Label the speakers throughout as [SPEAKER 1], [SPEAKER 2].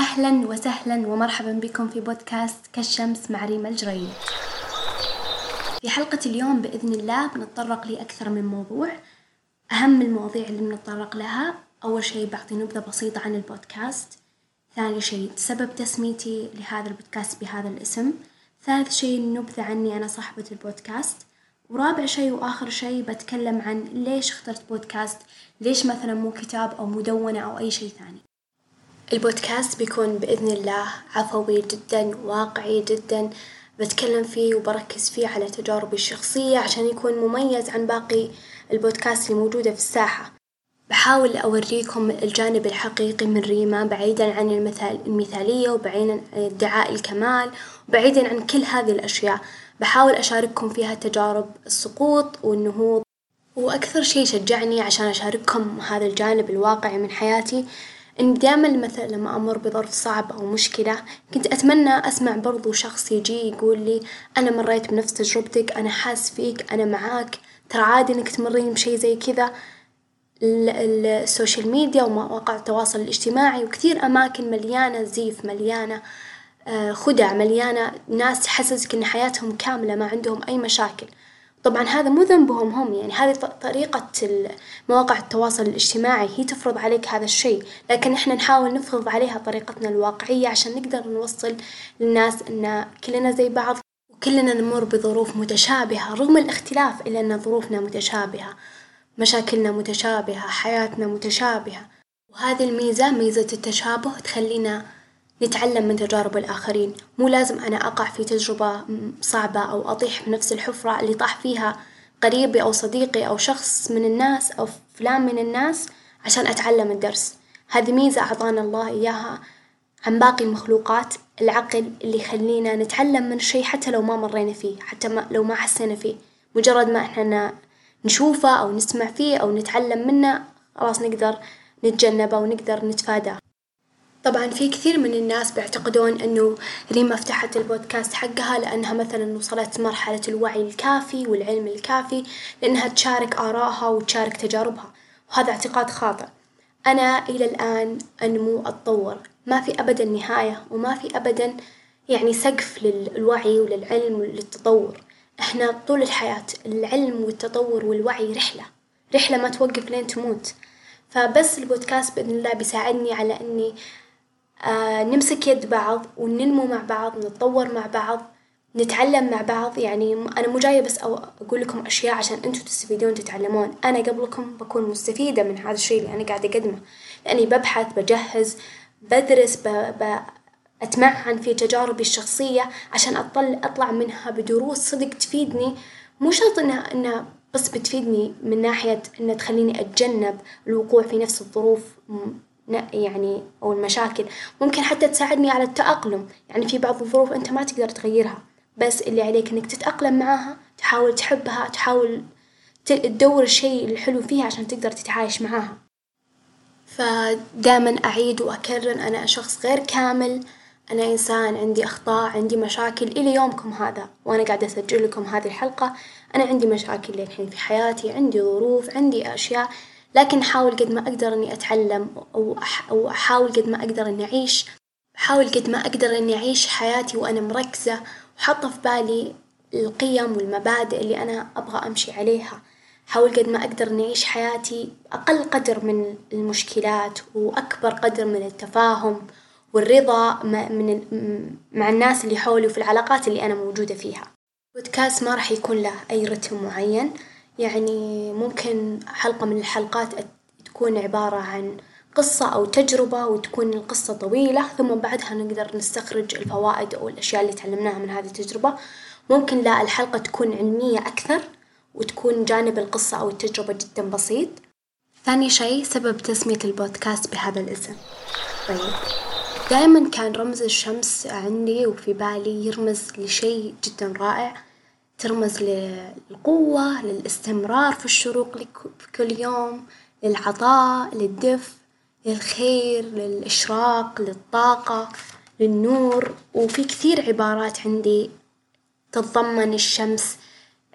[SPEAKER 1] أهلا وسهلا ومرحبا بكم في بودكاست كالشمس مع ريما الجريد. في حلقة اليوم بإذن الله بنتطرق لأكثر من موضوع. أهم المواضيع اللي بنتطرق لها أول شي بعطي نبذة بسيطة عن البودكاست. ثاني شي سبب تسميتي لهذا البودكاست بهذا الاسم. ثالث شي نبذة عني أنا صاحبة البودكاست. ورابع شي وآخر شي بتكلم عن ليش اخترت بودكاست ليش مثلا مو كتاب أو مدونة أو أي شي ثاني. البودكاست بيكون بإذن الله عفوي جدا واقعي جدا. بتكلم فيه وبركز فيه على تجاربي الشخصية عشان يكون مميز عن باقي البودكاست اللي موجودة في الساحة. بحاول أوريكم الجانب الحقيقي من ريما بعيدا عن المثال المثالية وبعيدا عن ادعاء الكمال وبعيدا عن كل هذه الأشياء. بحاول أشارككم فيها تجارب السقوط والنهوض. وأكثر شي شجعني عشان أشارككم هذا الجانب الواقعي من حياتي إني دايما مثلا لما أمر بظرف صعب أو مشكلة كنت أتمنى أسمع برضو شخص يجي يقول لي أنا مريت بنفس تجربتك أنا حاس فيك أنا معاك ترى عادي إنك تمرين بشي زي كذا. السوشيال ميديا ومواقع التواصل الاجتماعي وكثير أماكن مليانة زيف مليانة خدع مليانة ناس تحسسك إن حياتهم كاملة ما عندهم أي مشاكل، طبعا هذا مو ذنبهم هم يعني هذه طريقة مواقع التواصل الاجتماعي هي تفرض عليك هذا الشي، لكن إحنا نحاول نفرض عليها طريقتنا الواقعية عشان نقدر نوصل للناس إن كلنا زي بعض وكلنا نمر بظروف متشابهة رغم الاختلاف إلا إن ظروفنا متشابهة، مشاكلنا متشابهة حياتنا متشابهة، وهذي الميزة ميزة التشابه تخلينا نتعلم من تجارب الآخرين، مو لازم أنا أقع في تجربة صعبة أو أطيح في نفس الحفرة اللي طاح فيها قريبي أو صديقي أو شخص من الناس أو فلان من الناس عشان أتعلم الدرس، هذي ميزة أعطانا الله إياها عن باقي المخلوقات العقل اللي يخلينا نتعلم من الشي حتى لو ما مرينا فيه حتى ما لو ما حسينا فيه، مجرد ما إحنا نشوفه أو نسمع فيه أو نتعلم منه خلاص نقدر نتجنبه ونقدر نتفاداه. طبعا في كثير من الناس بيعتقدون إنه ريما فتحت البودكاست حقها لأنها مثلا وصلت مرحلة الوعي الكافي والعلم الكافي لأنها تشارك آرائها وتشارك تجاربها، وهذا اعتقاد خاطئ، أنا إلى الآن أنمو أتطور. ما في أبدا نهاية وما في أبدا يعني سقف للوعي وللعلم وللتطور، إحنا طول الحياة العلم والتطور والوعي رحلة، رحلة ما توقف لين تموت، فبس البودكاست بإذن الله بيساعدني على إني نمسك يد بعض وننمو مع بعض نتطور مع بعض نتعلم مع بعض. يعني أنا مو جاية بس أقول لكم أشياء عشان إنتوا تستفيدون وتتعلمون، أنا قبلكم بكون مستفيدة من هذا الشي اللي أنا قاعدة أقدمه، لأني ببحث بجهز بدرس ب... ب... أتمعن في تجاربي الشخصية عشان أطل أطلع منها بدروس صدق تفيدني. مو شرط إنها إنها بس بتفيدني من ناحية إنها تخليني أتجنب الوقوع في نفس الظروف. يعني أو المشاكل، ممكن حتى تساعدني على التأقلم، يعني في بعض الظروف إنت ما تقدر تغيرها، بس اللي عليك إنك تتأقلم معاها تحاول تحبها تحاول تدور الشي الحلو فيها عشان تقدر تتعايش معاها، فدايما أعيد وأكرر أنا شخص غير كامل. أنا إنسان عندي أخطاء عندي مشاكل إلى يومكم هذا. وأنا قاعدة أسجل لكم هذي الحلقة. أنا عندي مشاكل للحين في حياتي عندي ظروف عندي أشياء. لكن أحاول قد ما أقدر إني أتعلم أو أو أحاول قد ما أقدر إني أعيش. أحاول قد ما أقدر إني أعيش حياتي وأنا مركزة وحاطة في بالي القيم والمبادئ اللي أنا أبغى أمشي عليها، أحاول قد ما أقدر إني أعيش حياتي بأقل قدر من المشكلات وأكبر قدر من التفاهم والرضا من مع الناس اللي حولي وفي العلاقات اللي أنا موجودة فيها، بودكاست ما راح يكون له أي رتم معين. يعني ممكن حلقة من الحلقات تكون عبارة عن قصة أو تجربة وتكون القصة طويلة ثم بعدها نقدر نستخرج الفوائد أو الأشياء اللي تعلمناها من هذه التجربة، ممكن لا الحلقة تكون علمية أكثر وتكون جانب القصة أو التجربة جدا بسيط، ثاني شي سبب تسمية البودكاست بهذا الاسم، طيب. دايما كان رمز الشمس عندي وفي بالي يرمز لشي جدا رائع. ترمز للقوة للاستمرار في الشروق في كل يوم للعطاء للدفء للخير للإشراق للطاقة للنور. وفي كثير عبارات عندي تتضمن الشمس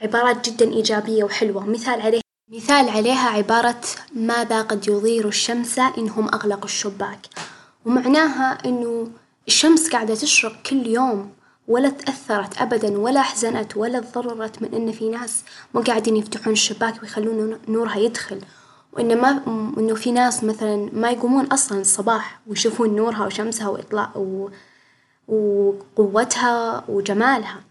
[SPEAKER 1] عبارات جدا إيجابية وحلوة. مثال عليه مثال عليها عبارة ماذا قد يضير الشمس إنهم أغلقوا الشباك. ومعناها إنه الشمس قاعدة تشرق كل يوم. ولا تأثرت أبدا ولا حزنت ولا تضررت من إن في ناس مو قاعدين يفتحون الشباك ويخلون نورها يدخل. وإن ما إنه في ناس مثلا ما يقومون أصلا الصباح ويشوفون نورها وشمسها وإطلاع و... وقوتها وجمالها،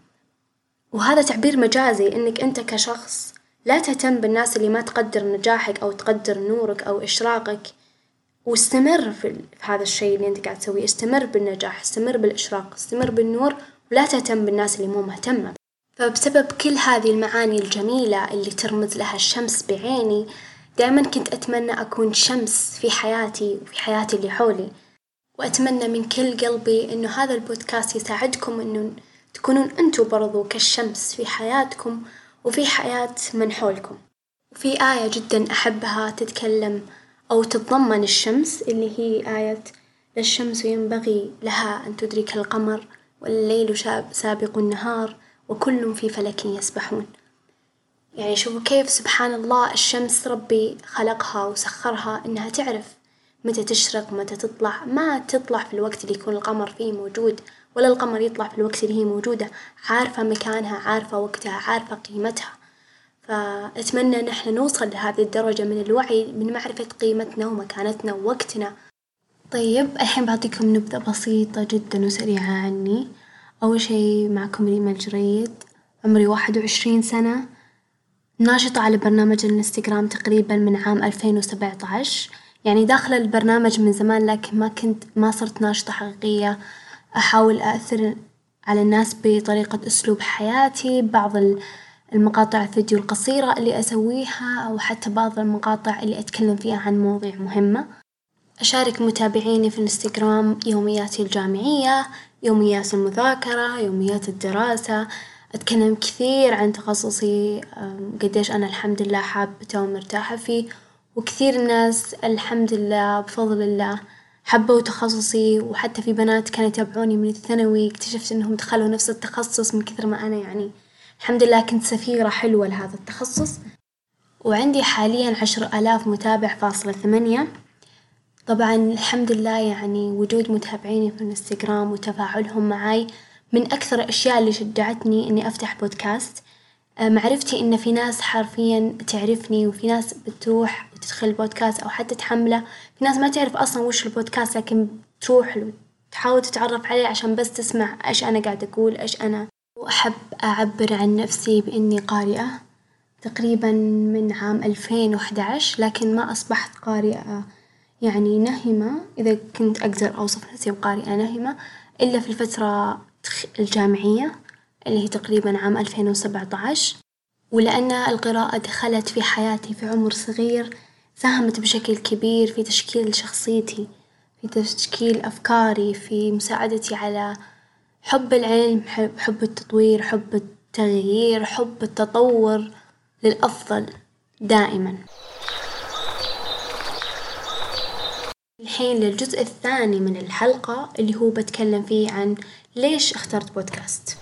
[SPEAKER 1] وهذا تعبير مجازي إنك إنت كشخص لا تهتم بالناس اللي ما تقدر نجاحك أو تقدر نورك أو إشراقك، واستمر في هذا الشي اللي إنت قاعد تسويه، استمر بالنجاح، استمر بالإشراق، استمر بالنور، ولا تهتم بالناس اللي مو مهتمة، فبسبب كل هذه المعاني الجميلة اللي ترمز لها الشمس بعيني دايما كنت أتمنى أكون شمس في حياتي وفي حياة اللي حولي، وأتمنى من كل قلبي إنه هذا البودكاست يساعدكم إنه تكونون إنتوا برضو كالشمس في حياتكم وفي حياة من حولكم، وفي آية جدا أحبها تتكلم أو تتضمن الشمس اللي هي آية لا الشمس ينبغي لها أن تدرك القمر والليل سابق النهار وكل في فلك يسبحون، يعني شوفوا كيف سبحان الله الشمس ربي خلقها وسخرها إنها تعرف متى تشرق متى تطلع. ما تطلع في الوقت اللي يكون القمر فيه موجود ولا القمر يطلع في الوقت اللي هي موجودة. عارفة مكانها عارفة وقتها عارفة قيمتها، فأتمنى إن إحنا نوصل لهذه الدرجة من الوعي من معرفة قيمتنا ومكانتنا ووقتنا، طيب الحين بعطيكم نبذة بسيطة جدا وسريعة عني، أول شي معكم ريما الجريد عمري واحد وعشرين سنة. ناشطة على برنامج الانستغرام تقريبا من عام ألفين وسبعة عشر، يعني داخلة البرنامج من زمان لكن ما كنت ما صرت ناشطة حقيقية، أحاول أأثر على الناس بطريقة أسلوب حياتي بعض المقاطع الفيديو القصيرة اللي أسويها أو حتى بعض المقاطع اللي أتكلم فيها عن مواضيع مهمة، أشارك متابعيني في الإنستغرام يومياتي الجامعية، يوميات المذاكرة، يوميات الدراسة، أتكلم كثير عن تخصصي قديش أنا الحمد لله حابته ومرتاحة فيه، وكثير ناس الحمد لله بفضل الله حبوا تخصصي. وحتى في بنات كانوا يتابعوني من الثانوي. اكتشفت إنهم دخلوا نفس التخصص من كثر ما أنا يعني الحمد لله كنت سفيرة حلوة لهذا التخصص، وعندي حاليا عشر آلاف متابع فاصلة ثمانية، طبعا الحمد لله يعني وجود متابعيني في الانستغرام وتفاعلهم معاي من أكثر الأشياء اللي شجعتني إني أفتح بودكاست، معرفتي إن في ناس حرفيا تعرفني وفي ناس بتروح وتدخل البودكاست أو حتى تحمله، في ناس ما تعرف أصلا وش البودكاست لكن تروح له تحاول تتعرف عليه عشان بس تسمع إيش أنا قاعدة أقول إيش أنا، وأحب أعبر عن نفسي بإني قارئة. تقريبا من عام ألفين وأحد عشر لكن ما أصبحت قارئة يعني نهمة إذا كنت أقدر أوصف نفسي بقارئة نهمة إلا في الفترة الجامعية اللي هي تقريبا عام ألفين وسبعة عشر، ولأن القراءة دخلت في حياتي في عمر صغير ساهمت بشكل كبير في تشكيل شخصيتي، في تشكيل أفكاري، في مساعدتي على حب العلم، حب التطوير، حب التغيير، حب التطور للأفضل دائما. الحين للجزء الثاني من الحلقة اللي هو بتكلم فيه عن ليش اخترت بودكاست؟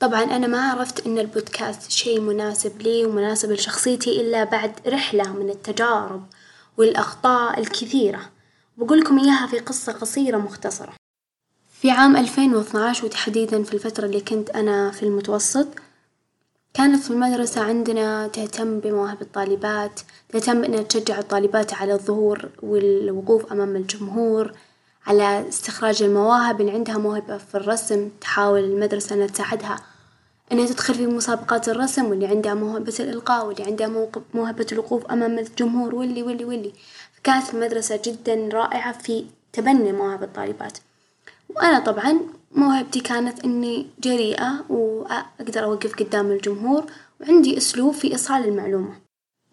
[SPEAKER 1] طبعا أنا ما عرفت إن البودكاست شي مناسب لي ومناسب لشخصيتي إلا بعد رحلة من التجارب والأخطاء الكثيرة، بقولكم إياها في قصة قصيرة مختصرة، في عام ألفين واثنا عشر وتحديدا في الفترة اللي كنت أنا في المتوسط، كانت المدرسة عندنا تهتم بمواهب الطالبات، تهتم إنها تشجع الطالبات على الظهور والوقوف أمام الجمهور، على استخراج المواهب اللي عندها موهبة في الرسم تحاول المدرسة إنها تساعدها إنها تدخل في مسابقات الرسم واللي عندها موهبة الإلقاء واللي عندها موهبة الوقوف أمام الجمهور واللي واللي واللي، كانت المدرسة جدا رائعة في تبني مواهب الطالبات، وأنا طبعا موهبتي كانت إني جريئة وأقدر أوقف قدام الجمهور وعندي أسلوب في إيصال المعلومة،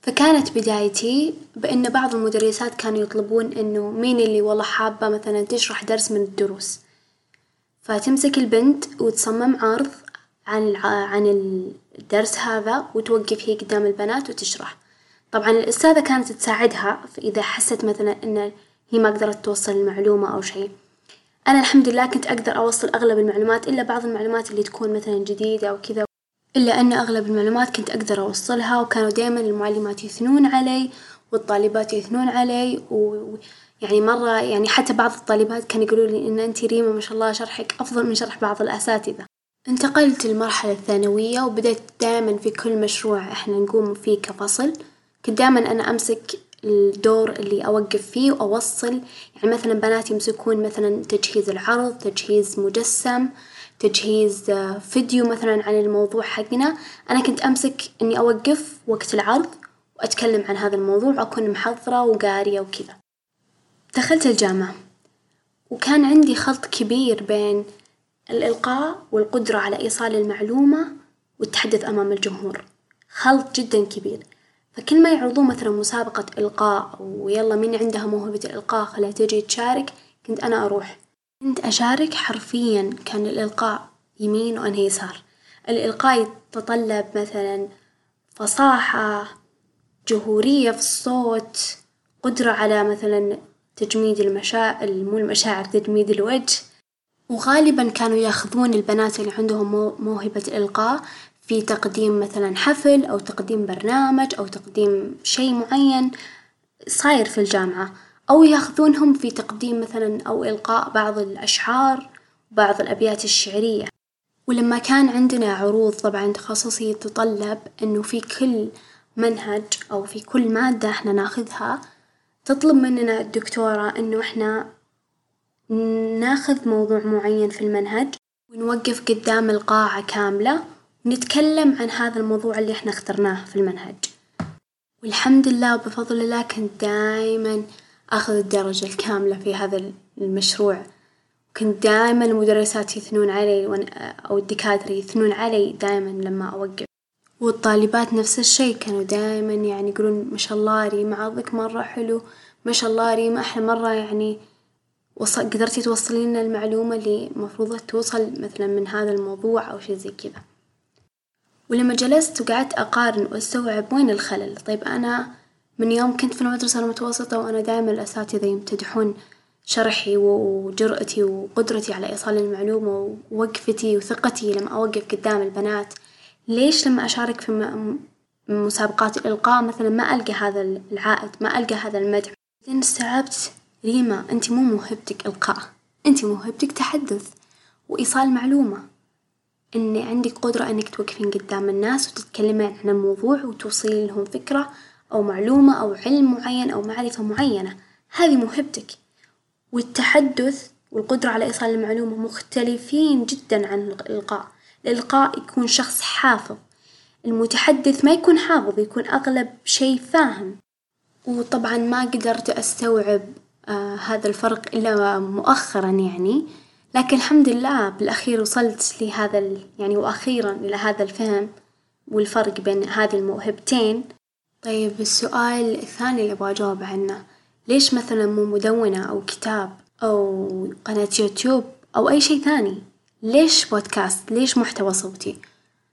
[SPEAKER 1] فكانت بدايتي بإن بعض المدرسات كانوا يطلبون إنه مين اللي والله حابة مثلا تشرح درس من الدروس، فتمسك البنت وتصمم عرض عن الع... عن الدرس هذا وتوقف هي قدام البنات وتشرح، طبعا الأستاذة كانت تساعدها إذا حست مثلا إن هي ما قدرت توصل المعلومة أو شي، أنا الحمد لله كنت أقدر أوصل أغلب المعلومات إلا بعض المعلومات اللي تكون مثلا جديدة أو كذا، إلا أن أغلب المعلومات كنت أقدر أوصلها وكانوا دايما المعلمات يثنون علي والطالبات يثنون علي يعني مرة يعني حتى بعض الطالبات كانوا يقولوا لي إن أنتي ريما ما شاء الله شرحك أفضل من شرح بعض الأساتذة. انتقلت للمرحلة الثانوية وبدأت دايما في كل مشروع إحنا نقوم فيه كفصل. كنت دايما أنا أمسك الدور اللي أوقف فيه وأوصل. يعني مثلا بنات يمسكون مثلا تجهيز العرض تجهيز مجسم تجهيز فيديو مثلا عن الموضوع حقنا. أنا كنت أمسك إني أوقف وقت العرض وأتكلم عن هذا الموضوع وأكون محضرة وقارية وكذا. دخلت الجامعة وكان عندي خلط كبير بين الإلقاء والقدرة على إيصال المعلومة والتحدث أمام الجمهور. خلط جدا كبير. فكل ما يعرضون مثلا مسابقة إلقاء ويلا مين عندها موهبة الإلقاء خليها تجي تشارك كنت أنا أروح. كنت أشارك حرفيا كان الإلقاء يمين وأنا يسار. الإلقاء يتطلب مثلا فصاحة جهورية في الصوت قدرة على مثلا تجميد المشاعر مو المشاعر تجميد الوجه. وغالبا كانوا ياخذون البنات اللي عندهم موهبة الإلقاء في تقديم مثلا حفل أو تقديم برنامج أو تقديم شي معين صاير في الجامعة أو يأخذونهم في تقديم مثلا أو إلقاء بعض الأشعار بعض الأبيات الشعرية. ولما كان عندنا عروض طبعا تخصصي يتطلب إنه في كل منهج أو في كل مادة إحنا ناخذها تطلب مننا الدكتورة إنه إحنا ناخذ موضوع معين في المنهج ونوقف قدام القاعة كاملة ونتكلم عن هذا الموضوع اللي إحنا اخترناه في المنهج، والحمد لله وبفضل الله كنت دايما آخذ الدرجة الكاملة في هذا المشروع، كنت دايما المدرسات يثنون علي أو الدكاترة يثنون علي دايما لما أوقف، والطالبات نفس الشي كانوا دايما يعني يقولون ما شاء الله ريما عرضك مرة حلو ما شاء الله ريما إحنا مرة يعني قدرتي توصلين لنا المعلومة اللي مفروض توصل مثلا من هذا الموضوع أو شي زي كذا، ولما جلست وقعدت أقارن وأستوعب وين الخلل. طيب أنا من يوم كنت في المدرسة المتوسطة وأنا دايما الأساتذة يمتدحون شرحي وجرأتي وقدرتي على إيصال المعلومة ووقفتي وثقتي لما أوقف قدام البنات، ليش لما أشارك في مسابقات الإلقاء مثلا ما ألقى هذا العائد ما ألقى هذا المدح، بعدين استوعبت ريما انتي مو موهبتك إلقاء انتي موهبتك تحدث وإيصال معلومة، إن عندك قدرة إنك توقفين قدام الناس وتتكلمين عن الموضوع وتوصلين لهم فكرة أو معلومة أو علم معين أو معرفة معينة، هذي موهبتك، والتحدث والقدرة على إيصال المعلومة مختلفين جدا عن الإلقاء، الإلقاء يكون شخص حافظ، المتحدث ما يكون حافظ يكون أغلب شي فاهم، وطبعا ما قدرت أستوعب هذا الفرق إلا مؤخرا يعني، لكن الحمد لله بالأخير وصلت لهذا يعني وأخيرا إلى هذا الفهم والفرق بين هذي الموهبتين، طيب السؤال الثاني اللي أبغى أجاوب عنه ليش مثلا مو مدونة أو كتاب أو قناة يوتيوب أو أي شي ثاني؟ ليش بودكاست؟ ليش محتوى صوتي؟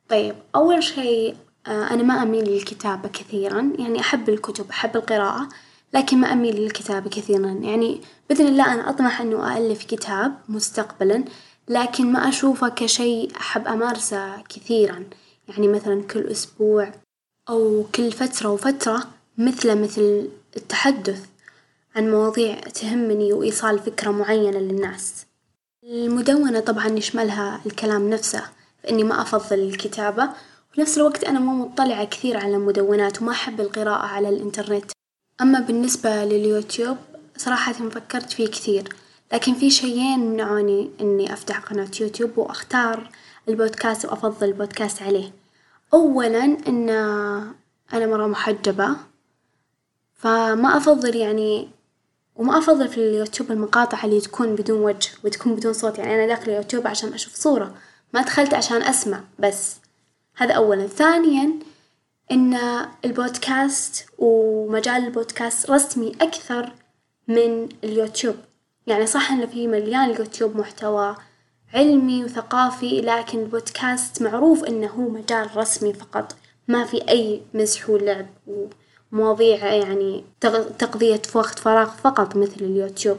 [SPEAKER 1] طيب أول شي أنا ما أميل للكتابة كثيرا يعني أحب الكتب أحب القراءة لكن ما أميل للكتابة كثيرا. يعني بإذن الله أنا أطمح إنه أألف كتاب مستقبلا لكن ما أشوفه كشي أحب أمارسه كثيرا. يعني مثلا كل أسبوع أو كل فترة وفترة مثله مثل التحدث عن مواضيع تهمني وإيصال فكرة معينة للناس، المدونة طبعا يشملها الكلام نفسه فإني ما أفضل الكتابة. وفي نفس الوقت أنا مو مطلعة كثير على المدونات وما أحب القراءة على الإنترنت، أما بالنسبة لليوتيوب صراحة فكرت فيه كثير لكن في شيين يمنعوني إني أفتح قناة يوتيوب وأختار البودكاست وأفضل البودكاست عليه، أولا إن أنا مرة محجبة فما أفضل يعني وما أفضل في اليوتيوب المقاطع اللي تكون بدون وجه وتكون بدون صوت يعني أنا داخلة يوتيوب عشان أشوف صورة ما دخلت عشان أسمع بس، هذا أولا، ثانيا إن البودكاست ومجال البودكاست رسمي أكثر من اليوتيوب، يعني صح إنه في مليان اليوتيوب محتوى علمي وثقافي لكن البودكاست معروف إنه هو مجال رسمي فقط. ما في أي مزح ولعب ومواضيع يعني تقضية وقت فراغ فقط مثل اليوتيوب،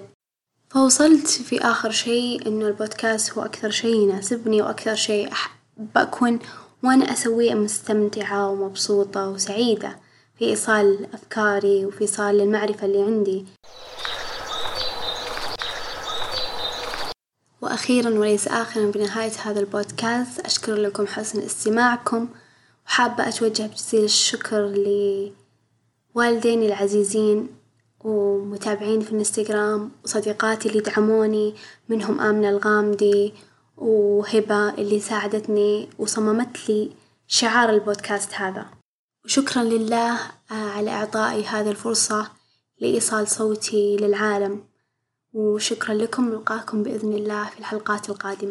[SPEAKER 1] فوصلت في آخر شي إنه البودكاست هو أكثر شي يناسبني وأكثر شي أحب أكون وأنا أسويه مستمتعة ومبسوطة وسعيدة في إيصال أفكاري وفي إيصال المعرفة اللي عندي. وأخيرا وليس آخرا بنهاية هذا البودكاست أشكر لكم حسن استماعكم وحابة أتوجه بجزيل الشكر لوالديني العزيزين ومتابعين في الإنستغرام وصديقاتي اللي دعموني منهم آمنة الغامدي وهبة اللي ساعدتني وصممت لي شعار البودكاست هذا، وشكرا لله على إعطائي هذي الفرصة لإيصال صوتي للعالم، وشكرا لكم، نلقاكم بإذن الله في الحلقات القادمة.